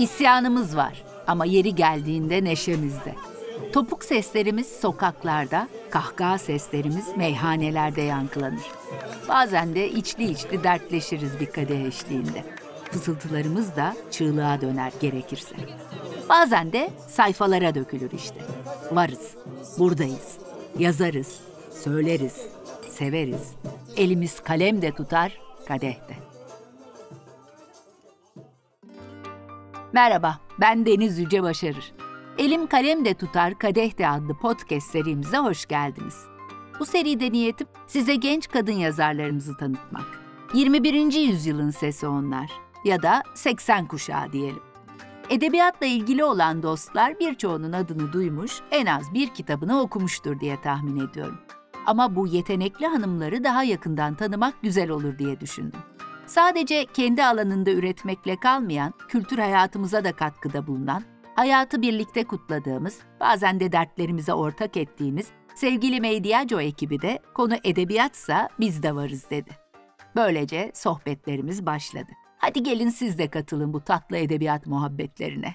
İsyanımız var ama yeri geldiğinde neşemizde. Topuk seslerimiz sokaklarda, kahkaha seslerimiz meyhanelerde yankılanır. Bazen de içli içli dertleşiriz bir kadeh eşliğinde. Fısıltılarımız da çığlığa döner gerekirse. Bazen de sayfalara dökülür işte. Varız, buradayız, yazarız, söyleriz, severiz. Elimiz kalem de tutar, kadeh de. Merhaba, ben Deniz Yüce Başarır. Elim Kalem de Tutar Kadeh de adlı podcast serimize hoş geldiniz. Bu seride niyetim size genç kadın yazarlarımızı tanıtmak. 21. yüzyılın sesi onlar ya da 80 kuşağı diyelim. Edebiyatla ilgili olan dostlar birçoğunun adını duymuş, en az bir kitabını okumuştur diye tahmin ediyorum. Ama bu yetenekli hanımları daha yakından tanımak güzel olur diye düşündüm. Sadece kendi alanında üretmekle kalmayan, kültür hayatımıza da katkıda bulunan, hayatı birlikte kutladığımız, bazen de dertlerimize ortak ettiğimiz sevgili Medyaco ekibi de konu edebiyatsa biz de varız dedi. Böylece sohbetlerimiz başladı. Hadi gelin siz de katılın bu tatlı edebiyat muhabbetlerine.